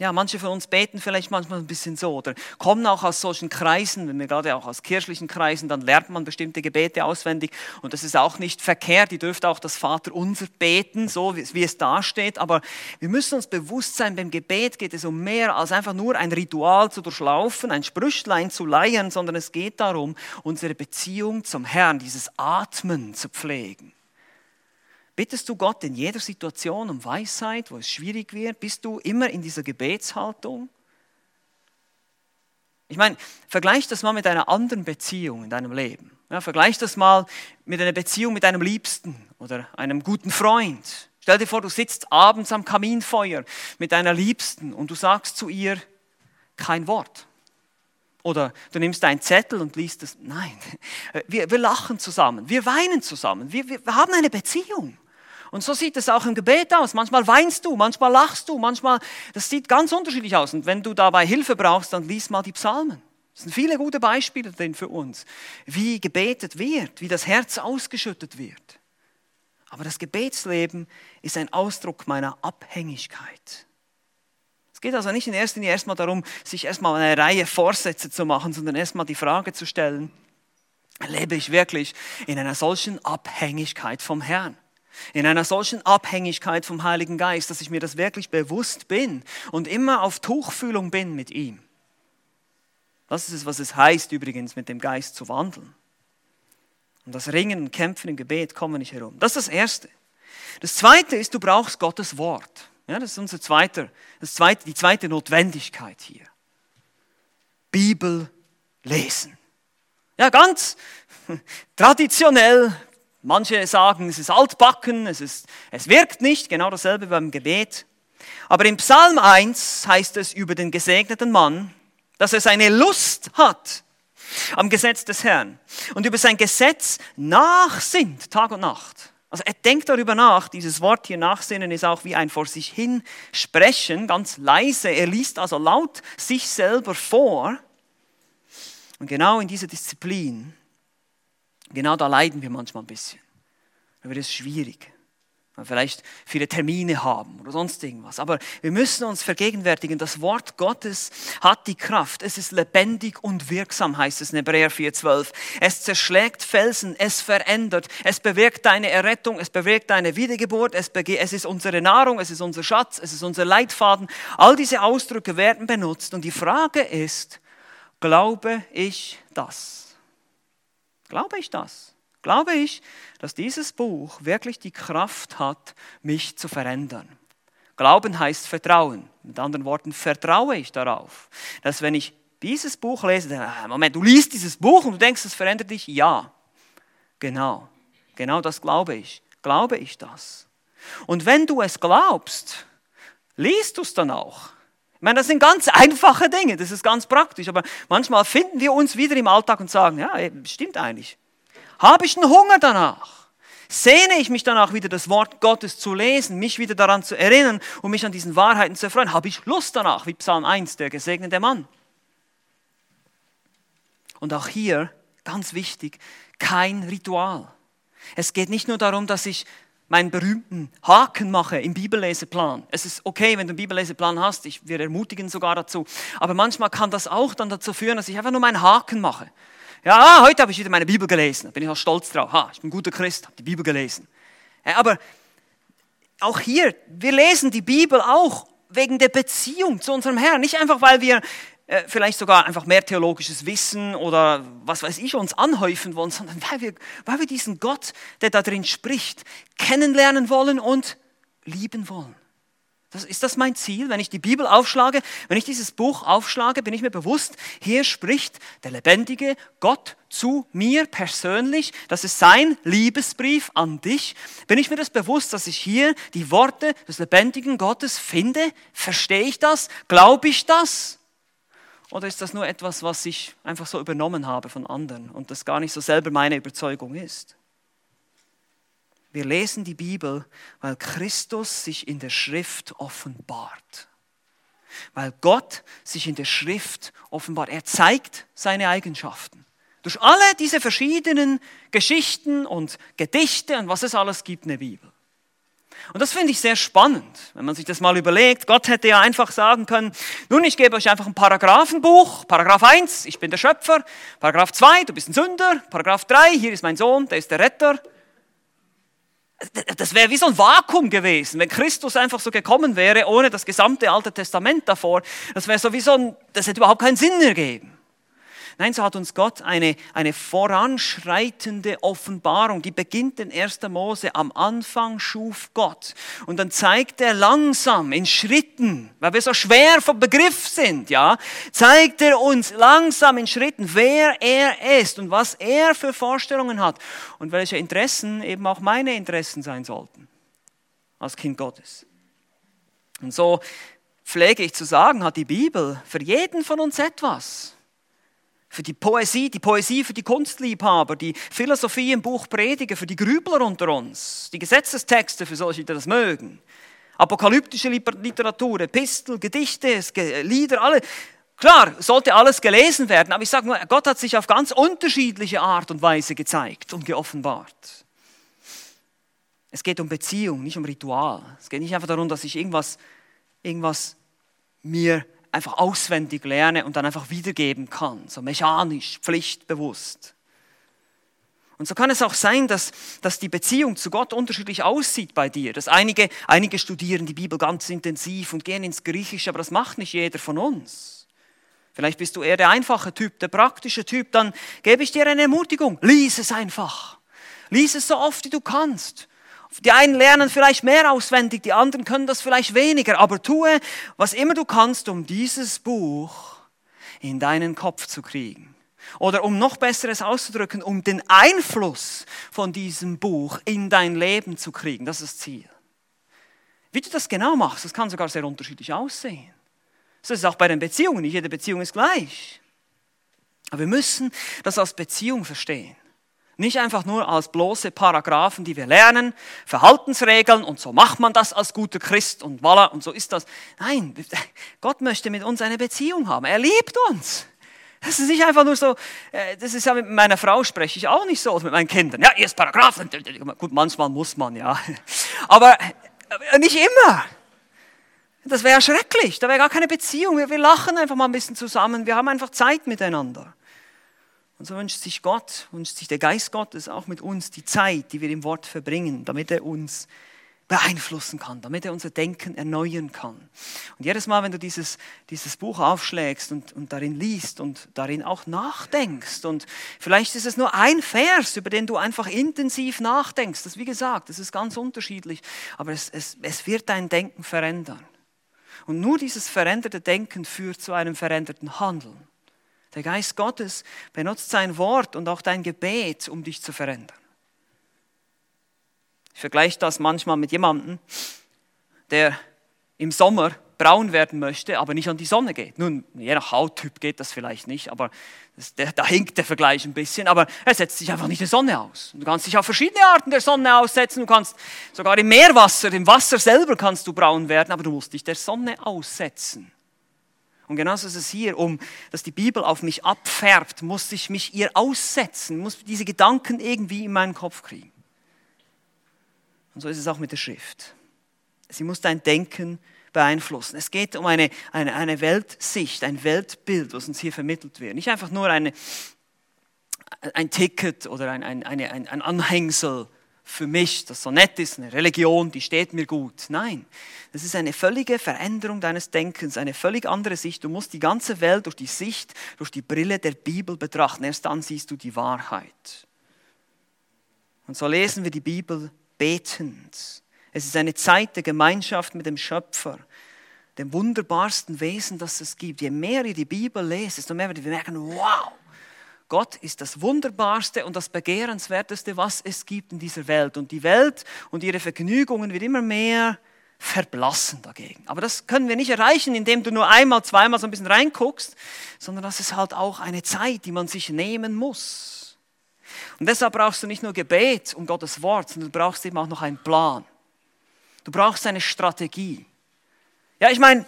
Ja, manche von uns beten vielleicht manchmal ein bisschen so oder kommen auch aus solchen Kreisen, wenn wir gerade auch aus kirchlichen Kreisen, dann lernt man bestimmte Gebete auswendig und das ist auch nicht verkehrt. Ihr dürft auch das Vaterunser beten, so wie, es da steht, aber wir müssen uns bewusst sein, beim Gebet geht es um mehr als einfach nur ein Ritual zu durchlaufen, ein Sprüchlein zu leihen, sondern es geht darum, unsere Beziehung zum Herrn, dieses Atmen zu pflegen. Bittest du Gott in jeder Situation um Weisheit, wo es schwierig wird? Bist du immer in dieser Gebetshaltung? Ich meine, vergleich das mal mit einer anderen Beziehung in deinem Leben. Ja, vergleich das mal mit einer Beziehung mit einem Liebsten oder einem guten Freund. Stell dir vor, du sitzt abends am Kaminfeuer mit deiner Liebsten und du sagst zu ihr kein Wort. Oder du nimmst einen Zettel und liest es. Nein, wir, wir lachen zusammen, wir weinen zusammen, wir, wir haben eine Beziehung. Und so sieht es auch im Gebet aus. Manchmal weinst du, manchmal lachst du, manchmal, das sieht ganz unterschiedlich aus. Und wenn du dabei Hilfe brauchst, dann lies mal die Psalmen. Das sind viele gute Beispiele drin für uns, wie gebetet wird, wie das Herz ausgeschüttet wird. Aber das Gebetsleben ist ein Ausdruck meiner Abhängigkeit. Es geht also nicht in erster Linie erstmal darum, sich erstmal eine Reihe Vorsätze zu machen, sondern erstmal die Frage zu stellen, lebe ich wirklich in einer solchen Abhängigkeit vom Herrn? In einer solchen Abhängigkeit vom Heiligen Geist, dass ich mir das wirklich bewusst bin und immer auf Tuchfühlung bin mit ihm. Das ist es, was es heißt, übrigens mit dem Geist zu wandeln. Und das Ringen und Kämpfen im Gebet kommen nicht herum. Das ist das Erste. Das Zweite ist, du brauchst Gottes Wort. Ja, das ist unser zweiter, das zweite, die zweite Notwendigkeit hier. Bibel lesen. Ja, ganz <laughs> traditionell Manche sagen, es ist altbacken, es, ist, es wirkt nicht, genau dasselbe beim Gebet. Aber im Psalm 1 heißt es über den gesegneten Mann, dass er seine Lust hat am Gesetz des Herrn und über sein Gesetz nachsinnt, Tag und Nacht. Also er denkt darüber nach, dieses Wort hier nachsinnen ist auch wie ein vor sich hin sprechen, ganz leise. Er liest also laut sich selber vor. Und genau in dieser Disziplin Genau da leiden wir manchmal ein bisschen. Da wird es schwierig. Vielleicht viele Termine haben oder sonst irgendwas. Aber wir müssen uns vergegenwärtigen, das Wort Gottes hat die Kraft. Es ist lebendig und wirksam, heißt es in Hebräer 4,12. Es zerschlägt Felsen, es verändert, es bewirkt deine Errettung, es bewirkt deine Wiedergeburt, es, es ist unsere Nahrung, es ist unser Schatz, es ist unser Leitfaden. All diese Ausdrücke werden benutzt. Und die Frage ist, glaube ich das? Glaube ich das? Glaube ich, dass dieses Buch wirklich die Kraft hat, mich zu verändern? Glauben heißt Vertrauen. Mit anderen Worten, vertraue ich darauf, dass wenn ich dieses Buch lese, ah, Moment, du liest dieses Buch und du denkst, es verändert dich? Ja, genau. Genau das glaube ich. Glaube ich das? Und wenn du es glaubst, liest du es dann auch. Ich meine, das sind ganz einfache Dinge, das ist ganz praktisch, aber manchmal finden wir uns wieder im Alltag und sagen, ja, stimmt eigentlich. Habe ich einen Hunger danach? Sehne ich mich danach wieder das Wort Gottes zu lesen, mich wieder daran zu erinnern und mich an diesen Wahrheiten zu erfreuen? Habe ich Lust danach, wie Psalm 1, der gesegnete Mann? Und auch hier, ganz wichtig, kein Ritual. Es geht nicht nur darum, dass ich meinen berühmten Haken mache im Bibelleseplan. Es ist okay, wenn du einen Bibelleseplan hast, ich, wir ermutigen sogar dazu. Aber manchmal kann das auch dann dazu führen, dass ich einfach nur meinen Haken mache. Ja, ah, heute habe ich wieder meine Bibel gelesen, da bin ich auch stolz drauf. Ha, ich bin ein guter Christ, habe die Bibel gelesen. Ja, aber auch hier, wir lesen die Bibel auch, wegen der Beziehung zu unserem Herrn. Nicht einfach, weil wir äh, vielleicht sogar einfach mehr theologisches Wissen oder was weiß ich uns anhäufen wollen, sondern weil wir, weil wir diesen Gott, der da drin spricht, kennenlernen wollen und lieben wollen. Das, ist das mein Ziel? Wenn ich die Bibel aufschlage, wenn ich dieses Buch aufschlage, bin ich mir bewusst, hier spricht der lebendige Gott zu mir persönlich. Das ist sein Liebesbrief an dich. Bin ich mir das bewusst, dass ich hier die Worte des lebendigen Gottes finde? Verstehe ich das? Glaube ich das? Oder ist das nur etwas, was ich einfach so übernommen habe von anderen und das gar nicht so selber meine Überzeugung ist? Wir lesen die Bibel, weil Christus sich in der Schrift offenbart. Weil Gott sich in der Schrift offenbart. Er zeigt seine Eigenschaften. Durch alle diese verschiedenen Geschichten und Gedichte und was es alles gibt in der Bibel. Und das finde ich sehr spannend, wenn man sich das mal überlegt. Gott hätte ja einfach sagen können, nun, ich gebe euch einfach ein Paragraphenbuch. Paragraph 1, ich bin der Schöpfer. Paragraph 2, du bist ein Sünder. Paragraph 3, hier ist mein Sohn, der ist der Retter das wäre wie so ein Vakuum gewesen, wenn Christus einfach so gekommen wäre, ohne das gesamte Alte Testament davor. Das wäre so wie so ein, das hätte überhaupt keinen Sinn ergeben. Nein, so hat uns Gott eine, eine voranschreitende Offenbarung, die beginnt in 1. Mose. Am Anfang schuf Gott. Und dann zeigt er langsam in Schritten, weil wir so schwer vom Begriff sind, ja, zeigt er uns langsam in Schritten, wer er ist und was er für Vorstellungen hat und welche Interessen eben auch meine Interessen sein sollten als Kind Gottes. Und so pflege ich zu sagen, hat die Bibel für jeden von uns etwas für die Poesie, die Poesie für die Kunstliebhaber, die Philosophie im Buch Prediger, für die Grübler unter uns, die Gesetzestexte für solche, die das mögen, apokalyptische Literatur, Epistel, Gedichte, Lieder, alle. Klar, sollte alles gelesen werden, aber ich sage nur, Gott hat sich auf ganz unterschiedliche Art und Weise gezeigt und geoffenbart. Es geht um Beziehung, nicht um Ritual. Es geht nicht einfach darum, dass ich irgendwas, irgendwas mir einfach auswendig lerne und dann einfach wiedergeben kann, so mechanisch, pflichtbewusst. Und so kann es auch sein, dass, dass die Beziehung zu Gott unterschiedlich aussieht bei dir. Dass einige, einige studieren die Bibel ganz intensiv und gehen ins Griechische, aber das macht nicht jeder von uns. Vielleicht bist du eher der einfache Typ, der praktische Typ, dann gebe ich dir eine Ermutigung. Lies es einfach. Lies es so oft, wie du kannst. Die einen lernen vielleicht mehr auswendig, die anderen können das vielleicht weniger, aber tue, was immer du kannst, um dieses Buch in deinen Kopf zu kriegen. Oder um noch besseres auszudrücken, um den Einfluss von diesem Buch in dein Leben zu kriegen. Das ist das Ziel. Wie du das genau machst, das kann sogar sehr unterschiedlich aussehen. So ist auch bei den Beziehungen. Nicht jede Beziehung ist gleich. Aber wir müssen das als Beziehung verstehen. Nicht einfach nur als bloße Paragraphen, die wir lernen, Verhaltensregeln und so macht man das als guter Christ und voilà und so ist das. Nein, <laughs> Gott möchte mit uns eine Beziehung haben. Er liebt uns. Das ist nicht einfach nur so, äh, das ist ja mit meiner Frau spreche ich auch nicht so, mit meinen Kindern. Ja, erst Paragraphen. Gut, manchmal muss man, ja. Aber äh, nicht immer. Das wäre schrecklich, da wäre gar keine Beziehung. Wir lachen einfach mal ein bisschen zusammen, wir haben einfach Zeit miteinander. Und so wünscht sich Gott, wünscht sich der Geist Gottes auch mit uns die Zeit, die wir im Wort verbringen, damit er uns beeinflussen kann, damit er unser Denken erneuern kann. Und jedes Mal, wenn du dieses, dieses Buch aufschlägst und, und darin liest und darin auch nachdenkst und vielleicht ist es nur ein Vers, über den du einfach intensiv nachdenkst, das wie gesagt, das ist ganz unterschiedlich, aber es, es, es wird dein Denken verändern. Und nur dieses veränderte Denken führt zu einem veränderten Handeln. Der Geist Gottes benutzt sein Wort und auch dein Gebet, um dich zu verändern. Ich vergleiche das manchmal mit jemandem, der im Sommer braun werden möchte, aber nicht an die Sonne geht. Nun, je nach Hauttyp geht das vielleicht nicht, aber das, der, da hinkt der Vergleich ein bisschen, aber er setzt sich einfach nicht der Sonne aus. Du kannst dich auf verschiedene Arten der Sonne aussetzen, du kannst sogar im Meerwasser, im Wasser selber kannst du braun werden, aber du musst dich der Sonne aussetzen. Und genauso ist es hier, um dass die Bibel auf mich abfärbt, muss ich mich ihr aussetzen, muss diese Gedanken irgendwie in meinen Kopf kriegen. Und so ist es auch mit der Schrift. Sie muss dein Denken beeinflussen. Es geht um eine, eine, eine Weltsicht, ein Weltbild, was uns hier vermittelt wird. Nicht einfach nur eine, ein Ticket oder ein, ein, eine, ein, ein Anhängsel für mich, das so nett ist, eine Religion, die steht mir gut. Nein, das ist eine völlige Veränderung deines Denkens, eine völlig andere Sicht. Du musst die ganze Welt durch die Sicht, durch die Brille der Bibel betrachten. Erst dann siehst du die Wahrheit. Und so lesen wir die Bibel betend. Es ist eine Zeit der Gemeinschaft mit dem Schöpfer, dem wunderbarsten Wesen, das es gibt. Je mehr ihr die Bibel lest, desto mehr werdet ihr merken, wow, Gott ist das Wunderbarste und das Begehrenswerteste, was es gibt in dieser Welt. Und die Welt und ihre Vergnügungen wird immer mehr verblassen dagegen. Aber das können wir nicht erreichen, indem du nur einmal, zweimal so ein bisschen reinguckst, sondern das ist halt auch eine Zeit, die man sich nehmen muss. Und deshalb brauchst du nicht nur Gebet um Gottes Wort, sondern du brauchst eben auch noch einen Plan. Du brauchst eine Strategie. Ja, ich meine,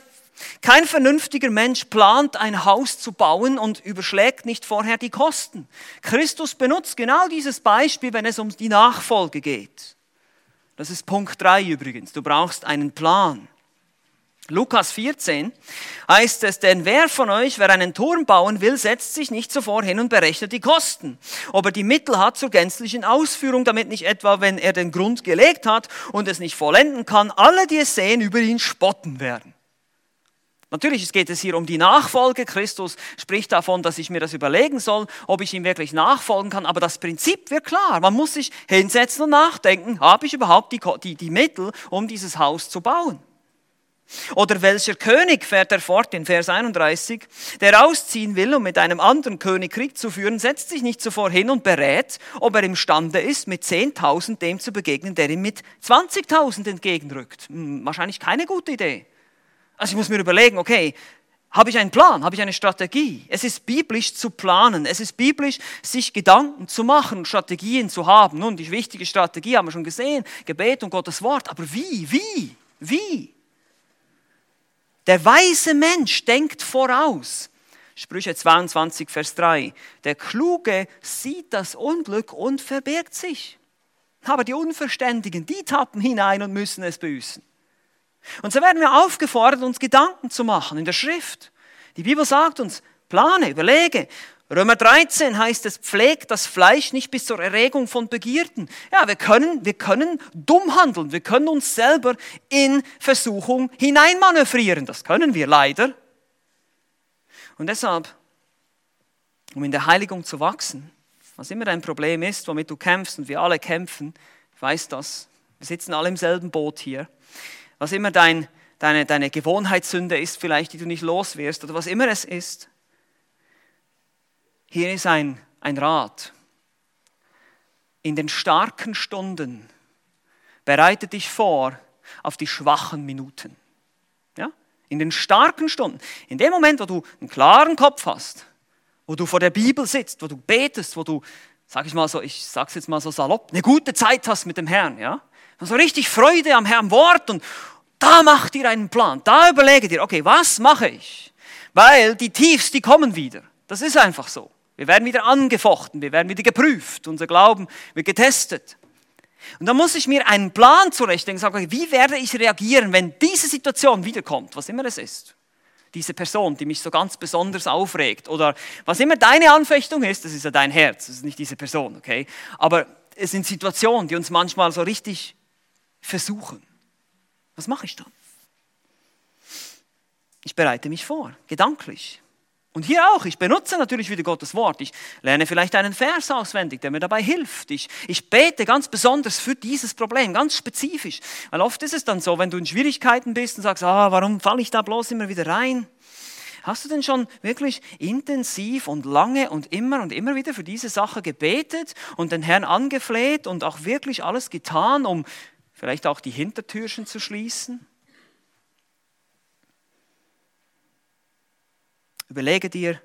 kein vernünftiger Mensch plant ein Haus zu bauen und überschlägt nicht vorher die Kosten. Christus benutzt genau dieses Beispiel, wenn es um die Nachfolge geht. Das ist Punkt 3 übrigens. Du brauchst einen Plan. Lukas 14 heißt es, denn wer von euch, wer einen Turm bauen will, setzt sich nicht zuvor hin und berechnet die Kosten. Ob er die Mittel hat zur gänzlichen Ausführung, damit nicht etwa, wenn er den Grund gelegt hat und es nicht vollenden kann, alle, die es sehen, über ihn spotten werden. Natürlich geht es hier um die Nachfolge. Christus spricht davon, dass ich mir das überlegen soll, ob ich ihm wirklich nachfolgen kann. Aber das Prinzip wird klar. Man muss sich hinsetzen und nachdenken, habe ich überhaupt die, die, die Mittel, um dieses Haus zu bauen? Oder welcher König fährt er fort in Vers 31, der ausziehen will, um mit einem anderen König Krieg zu führen, setzt sich nicht zuvor hin und berät, ob er imstande ist, mit 10.000 dem zu begegnen, der ihm mit 20.000 entgegenrückt. Hm, wahrscheinlich keine gute Idee. Also ich muss mir überlegen, okay, habe ich einen Plan, habe ich eine Strategie? Es ist biblisch zu planen, es ist biblisch, sich Gedanken zu machen, Strategien zu haben. Nun, die wichtige Strategie haben wir schon gesehen, Gebet und Gottes Wort. Aber wie, wie, wie? Der weise Mensch denkt voraus. Sprüche 22, Vers 3. Der Kluge sieht das Unglück und verbirgt sich. Aber die Unverständigen, die tappen hinein und müssen es büßen. Und so werden wir aufgefordert, uns Gedanken zu machen in der Schrift. Die Bibel sagt uns, plane, überlege. Römer 13 heißt es, pflegt das Fleisch nicht bis zur Erregung von Begierden. Ja, wir können, wir können dumm handeln. Wir können uns selber in Versuchung hineinmanövrieren. Das können wir leider. Und deshalb, um in der Heiligung zu wachsen, was immer dein Problem ist, womit du kämpfst und wir alle kämpfen, ich weiß das, wir sitzen alle im selben Boot hier, was immer dein, deine, deine Gewohnheitssünde ist, vielleicht, die du nicht los wirst oder was immer es ist. Hier ist ein, ein Rat. In den starken Stunden bereite dich vor auf die schwachen Minuten. Ja? In den starken Stunden. In dem Moment, wo du einen klaren Kopf hast, wo du vor der Bibel sitzt, wo du betest, wo du, sag ich mal so, ich sag's jetzt mal so salopp, eine gute Zeit hast mit dem Herrn, ja? So richtig Freude am Herrn Wort und, da macht ihr einen Plan. Da überlegt ihr, okay, was mache ich? Weil die Tiefs, die kommen wieder. Das ist einfach so. Wir werden wieder angefochten, wir werden wieder geprüft, unser Glauben wird getestet. Und da muss ich mir einen Plan zurechtlegen sagen, wie werde ich reagieren, wenn diese Situation wiederkommt, was immer es ist. Diese Person, die mich so ganz besonders aufregt oder was immer deine Anfechtung ist, das ist ja dein Herz, das ist nicht diese Person, okay? Aber es sind Situationen, die uns manchmal so richtig versuchen. Was mache ich dann? Ich bereite mich vor, gedanklich. Und hier auch, ich benutze natürlich wieder Gottes Wort. Ich lerne vielleicht einen Vers auswendig, der mir dabei hilft. Ich, ich bete ganz besonders für dieses Problem, ganz spezifisch. Weil oft ist es dann so, wenn du in Schwierigkeiten bist und sagst, ah, warum falle ich da bloß immer wieder rein? Hast du denn schon wirklich intensiv und lange und immer und immer wieder für diese Sache gebetet und den Herrn angefleht und auch wirklich alles getan, um vielleicht auch die Hintertürchen zu schließen. Überlege dir,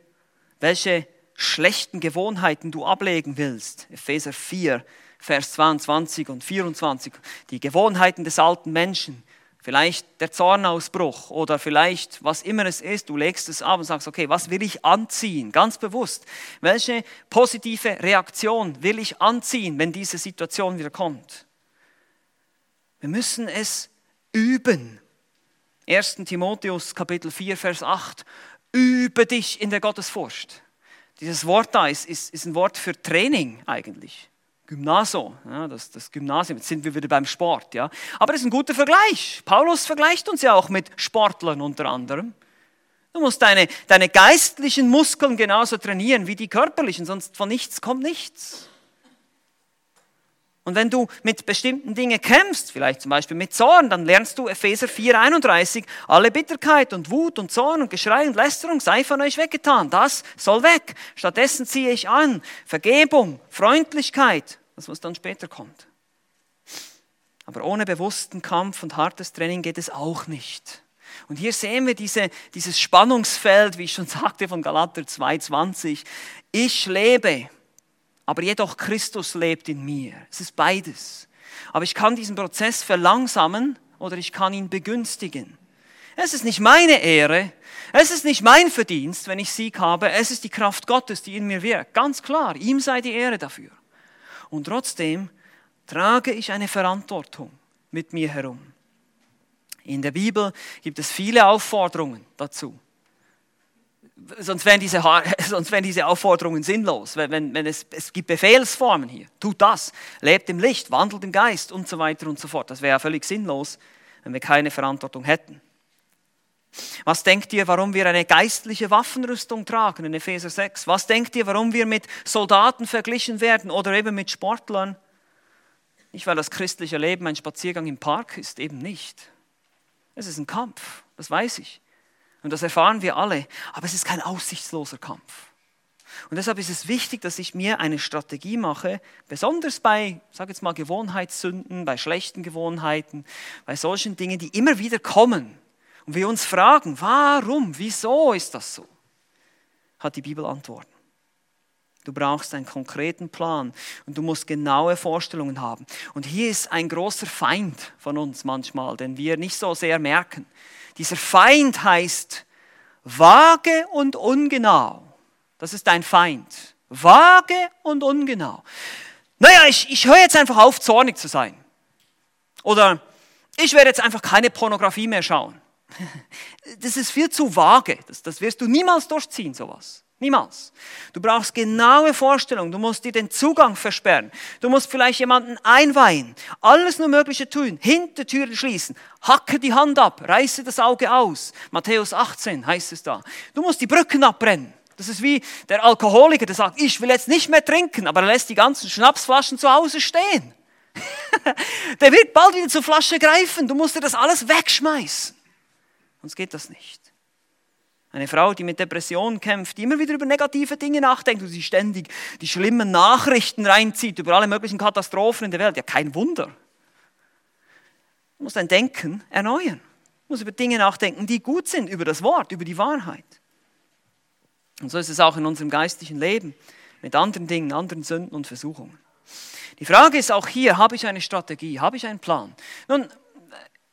welche schlechten Gewohnheiten du ablegen willst. Epheser 4, Vers 22 und 24. Die Gewohnheiten des alten Menschen. Vielleicht der Zornausbruch oder vielleicht was immer es ist. Du legst es ab und sagst, okay, was will ich anziehen? Ganz bewusst. Welche positive Reaktion will ich anziehen, wenn diese Situation wieder kommt? Wir müssen es üben. 1. Timotheus Kapitel 4, Vers 8. Übe dich in der Gottesfurcht. Dieses Wort da ist, ist, ist ein Wort für Training eigentlich. Gymnaso, ja, das, das Gymnasium, jetzt sind wir wieder beim Sport. Ja. Aber das ist ein guter Vergleich. Paulus vergleicht uns ja auch mit Sportlern unter anderem. Du musst deine, deine geistlichen Muskeln genauso trainieren wie die körperlichen, sonst von nichts kommt nichts. Und wenn du mit bestimmten Dingen kämpfst, vielleicht zum Beispiel mit Zorn, dann lernst du Epheser 4,31, alle Bitterkeit und Wut und Zorn und Geschrei und Lästerung sei von euch weggetan. Das soll weg. Stattdessen ziehe ich an Vergebung, Freundlichkeit, das was dann später kommt. Aber ohne bewussten Kampf und hartes Training geht es auch nicht. Und hier sehen wir diese, dieses Spannungsfeld, wie ich schon <laughs> sagte, von Galater 2,20. Ich lebe aber jedoch Christus lebt in mir. Es ist beides. Aber ich kann diesen Prozess verlangsamen oder ich kann ihn begünstigen. Es ist nicht meine Ehre, es ist nicht mein Verdienst, wenn ich Sieg habe, es ist die Kraft Gottes, die in mir wirkt. Ganz klar, ihm sei die Ehre dafür. Und trotzdem trage ich eine Verantwortung mit mir herum. In der Bibel gibt es viele Aufforderungen dazu sonst wären diese, <laughs> sonst wären diese Aufforderungen sinnlos. Wenn, wenn, es, es gibt Befehlsformen hier. Tut das, lebt im Licht, wandelt im Geist und so weiter und so fort. Das wäre ja völlig sinnlos, wenn wir keine Verantwortung hätten. Was denkt ihr, warum wir eine geistliche Waffenrüstung tragen in Epheser 6? Was denkt ihr, warum wir mit Soldaten verglichen werden oder eben mit Sportlern? Nicht, weil das christliche Leben ein Spaziergang im Park ist, eben nicht. Es ist ein Kampf, das weiß ich. Und das erfahren wir alle. Aber es ist kein aussichtsloser Kampf. Und deshalb ist es wichtig, dass ich mir eine Strategie mache, besonders bei, sage jetzt mal, Gewohnheitssünden, bei schlechten Gewohnheiten, bei solchen Dingen, die immer wieder kommen. Und wir uns fragen, warum, wieso ist das so? Hat die Bibel Antworten. Du brauchst einen konkreten Plan und du musst genaue Vorstellungen haben. Und hier ist ein großer Feind von uns manchmal, den wir nicht so sehr merken. Dieser Feind heißt vage und ungenau. Das ist dein Feind. Vage und ungenau. Naja, ich, ich höre jetzt einfach auf, zornig zu sein. Oder ich werde jetzt einfach keine Pornografie mehr schauen. <laughs> Das ist viel zu vage. Das, das wirst du niemals durchziehen, sowas. Niemals. Du brauchst genaue Vorstellungen. Du musst dir den Zugang versperren. Du musst vielleicht jemanden einweihen. Alles nur Mögliche tun. Hintertüren schließen. Hacke die Hand ab. Reiße das Auge aus. Matthäus 18 heißt es da. Du musst die Brücken abbrennen. Das ist wie der Alkoholiker, der sagt, ich will jetzt nicht mehr trinken, aber er lässt die ganzen Schnapsflaschen zu Hause stehen. <laughs> der wird bald wieder zur Flasche greifen. Du musst dir das alles wegschmeißen. Sonst geht das nicht. Eine Frau, die mit Depressionen kämpft, die immer wieder über negative Dinge nachdenkt und sich ständig die schlimmen Nachrichten reinzieht über alle möglichen Katastrophen in der Welt. Ja, kein Wunder. Du musst dein Denken erneuern. Du musst über Dinge nachdenken, die gut sind, über das Wort, über die Wahrheit. Und so ist es auch in unserem geistlichen Leben mit anderen Dingen, anderen Sünden und Versuchungen. Die Frage ist auch hier, habe ich eine Strategie, habe ich einen Plan? Nun,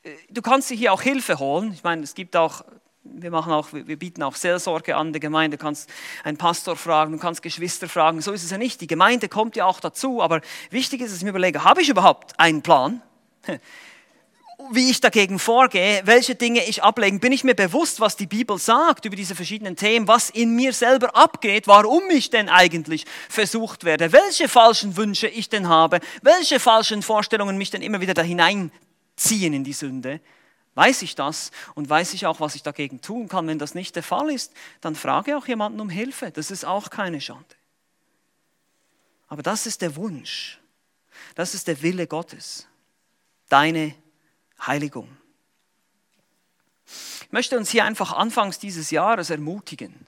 äh, du kannst dir hier auch Hilfe holen. Ich meine, es gibt auch wir, machen auch, wir bieten auch Seelsorge an der Gemeinde. Du kannst einen Pastor fragen, du kannst Geschwister fragen. So ist es ja nicht. Die Gemeinde kommt ja auch dazu. Aber wichtig ist, dass ich mir überlege, habe ich überhaupt einen Plan? <laughs> Wie ich dagegen vorgehe, welche Dinge ich ablegen, bin ich mir bewusst, was die Bibel sagt über diese verschiedenen Themen, was in mir selber abgeht, warum ich denn eigentlich versucht werde, welche falschen Wünsche ich denn habe, welche falschen Vorstellungen mich denn immer wieder da hineinziehen in die Sünde. Weiß ich das und weiß ich auch, was ich dagegen tun kann. Wenn das nicht der Fall ist, dann frage auch jemanden um Hilfe. Das ist auch keine Schande. Aber das ist der Wunsch. Das ist der Wille Gottes. Deine Heiligung. Ich möchte uns hier einfach anfangs dieses Jahres ermutigen.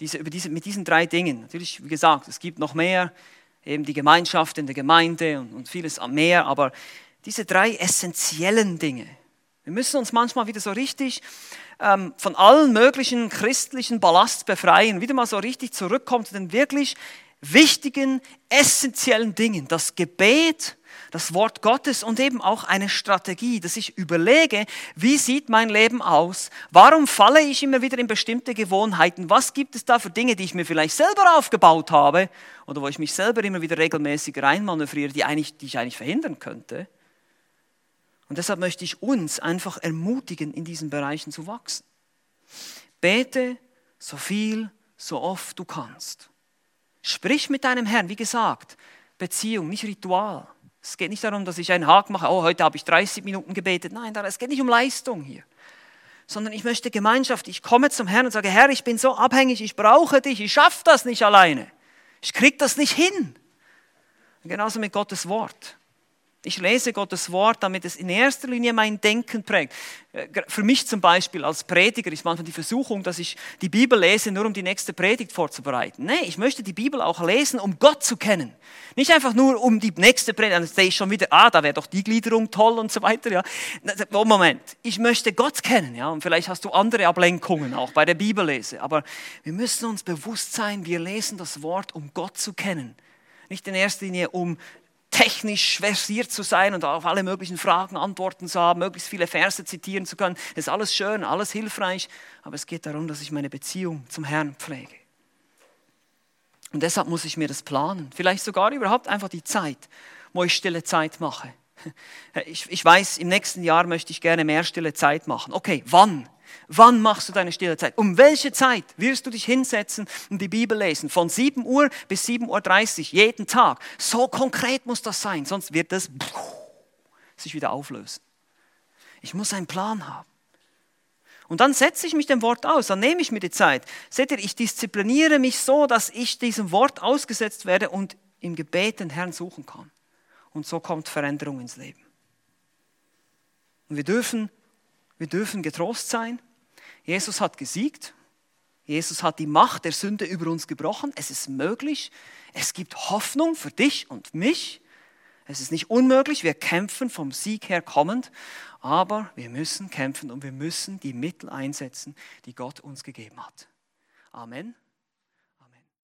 Diese, über diese, mit diesen drei Dingen. Natürlich, wie gesagt, es gibt noch mehr, eben die Gemeinschaft in der Gemeinde und, und vieles mehr, aber diese drei essentiellen Dinge, wir müssen uns manchmal wieder so richtig ähm, von allen möglichen christlichen Ballast befreien, wieder mal so richtig zurückkommen zu den wirklich wichtigen, essentiellen Dingen. Das Gebet, das Wort Gottes und eben auch eine Strategie, dass ich überlege, wie sieht mein Leben aus? Warum falle ich immer wieder in bestimmte Gewohnheiten? Was gibt es da für Dinge, die ich mir vielleicht selber aufgebaut habe oder wo ich mich selber immer wieder regelmäßig reinmanövriere, die, eigentlich, die ich eigentlich verhindern könnte? Und deshalb möchte ich uns einfach ermutigen, in diesen Bereichen zu wachsen. Bete so viel, so oft du kannst. Sprich mit deinem Herrn, wie gesagt, Beziehung, nicht Ritual. Es geht nicht darum, dass ich einen Haken mache, oh, heute habe ich 30 Minuten gebetet. Nein, es geht nicht um Leistung hier. Sondern ich möchte Gemeinschaft. Ich komme zum Herrn und sage, Herr, ich bin so abhängig, ich brauche dich, ich schaffe das nicht alleine. Ich kriege das nicht hin. Genauso mit Gottes Wort. Ich lese Gottes Wort, damit es in erster Linie mein Denken prägt. Äh, für mich zum Beispiel als Prediger ist manchmal die Versuchung, dass ich die Bibel lese, nur um die nächste Predigt vorzubereiten. Nee, ich möchte die Bibel auch lesen, um Gott zu kennen. Nicht einfach nur um die nächste Predigt, dann sehe ich schon wieder, ah, da wäre doch die Gliederung toll und so weiter. Ja. Oh, Moment, ich möchte Gott kennen. Ja. Und vielleicht hast du andere Ablenkungen auch bei der Bibellese. Aber wir müssen uns bewusst sein, wir lesen das Wort, um Gott zu kennen. Nicht in erster Linie, um technisch versiert zu sein und auf alle möglichen Fragen Antworten zu haben, möglichst viele Verse zitieren zu können. Das ist alles schön, alles hilfreich, aber es geht darum, dass ich meine Beziehung zum Herrn pflege. Und deshalb muss ich mir das planen. Vielleicht sogar überhaupt einfach die Zeit, wo ich stille Zeit mache. <laughs> Ich, ich weiß, im nächsten Jahr möchte ich gerne mehr stille Zeit machen. Okay, wann? Wann machst du deine stille Zeit? Um welche Zeit wirst du dich hinsetzen und die Bibel lesen? Von 7 Uhr bis 7.30 Uhr jeden Tag. So konkret muss das sein, sonst wird das sich wieder auflösen. Ich muss einen Plan haben. Und dann setze ich mich dem Wort aus, dann nehme ich mir die Zeit. Seht ihr, ich diszipliniere mich so, dass ich diesem Wort ausgesetzt werde und im Gebet den Herrn suchen kann. Und so kommt Veränderung ins Leben. Und wir dürfen, wir dürfen getrost sein. Jesus hat gesiegt. Jesus hat die Macht der Sünde über uns gebrochen. Es ist möglich. Es gibt Hoffnung für dich und mich. Es ist nicht unmöglich. Wir kämpfen vom Sieg her kommend. Aber wir müssen kämpfen und wir müssen die Mittel einsetzen, die Gott uns gegeben hat. Amen.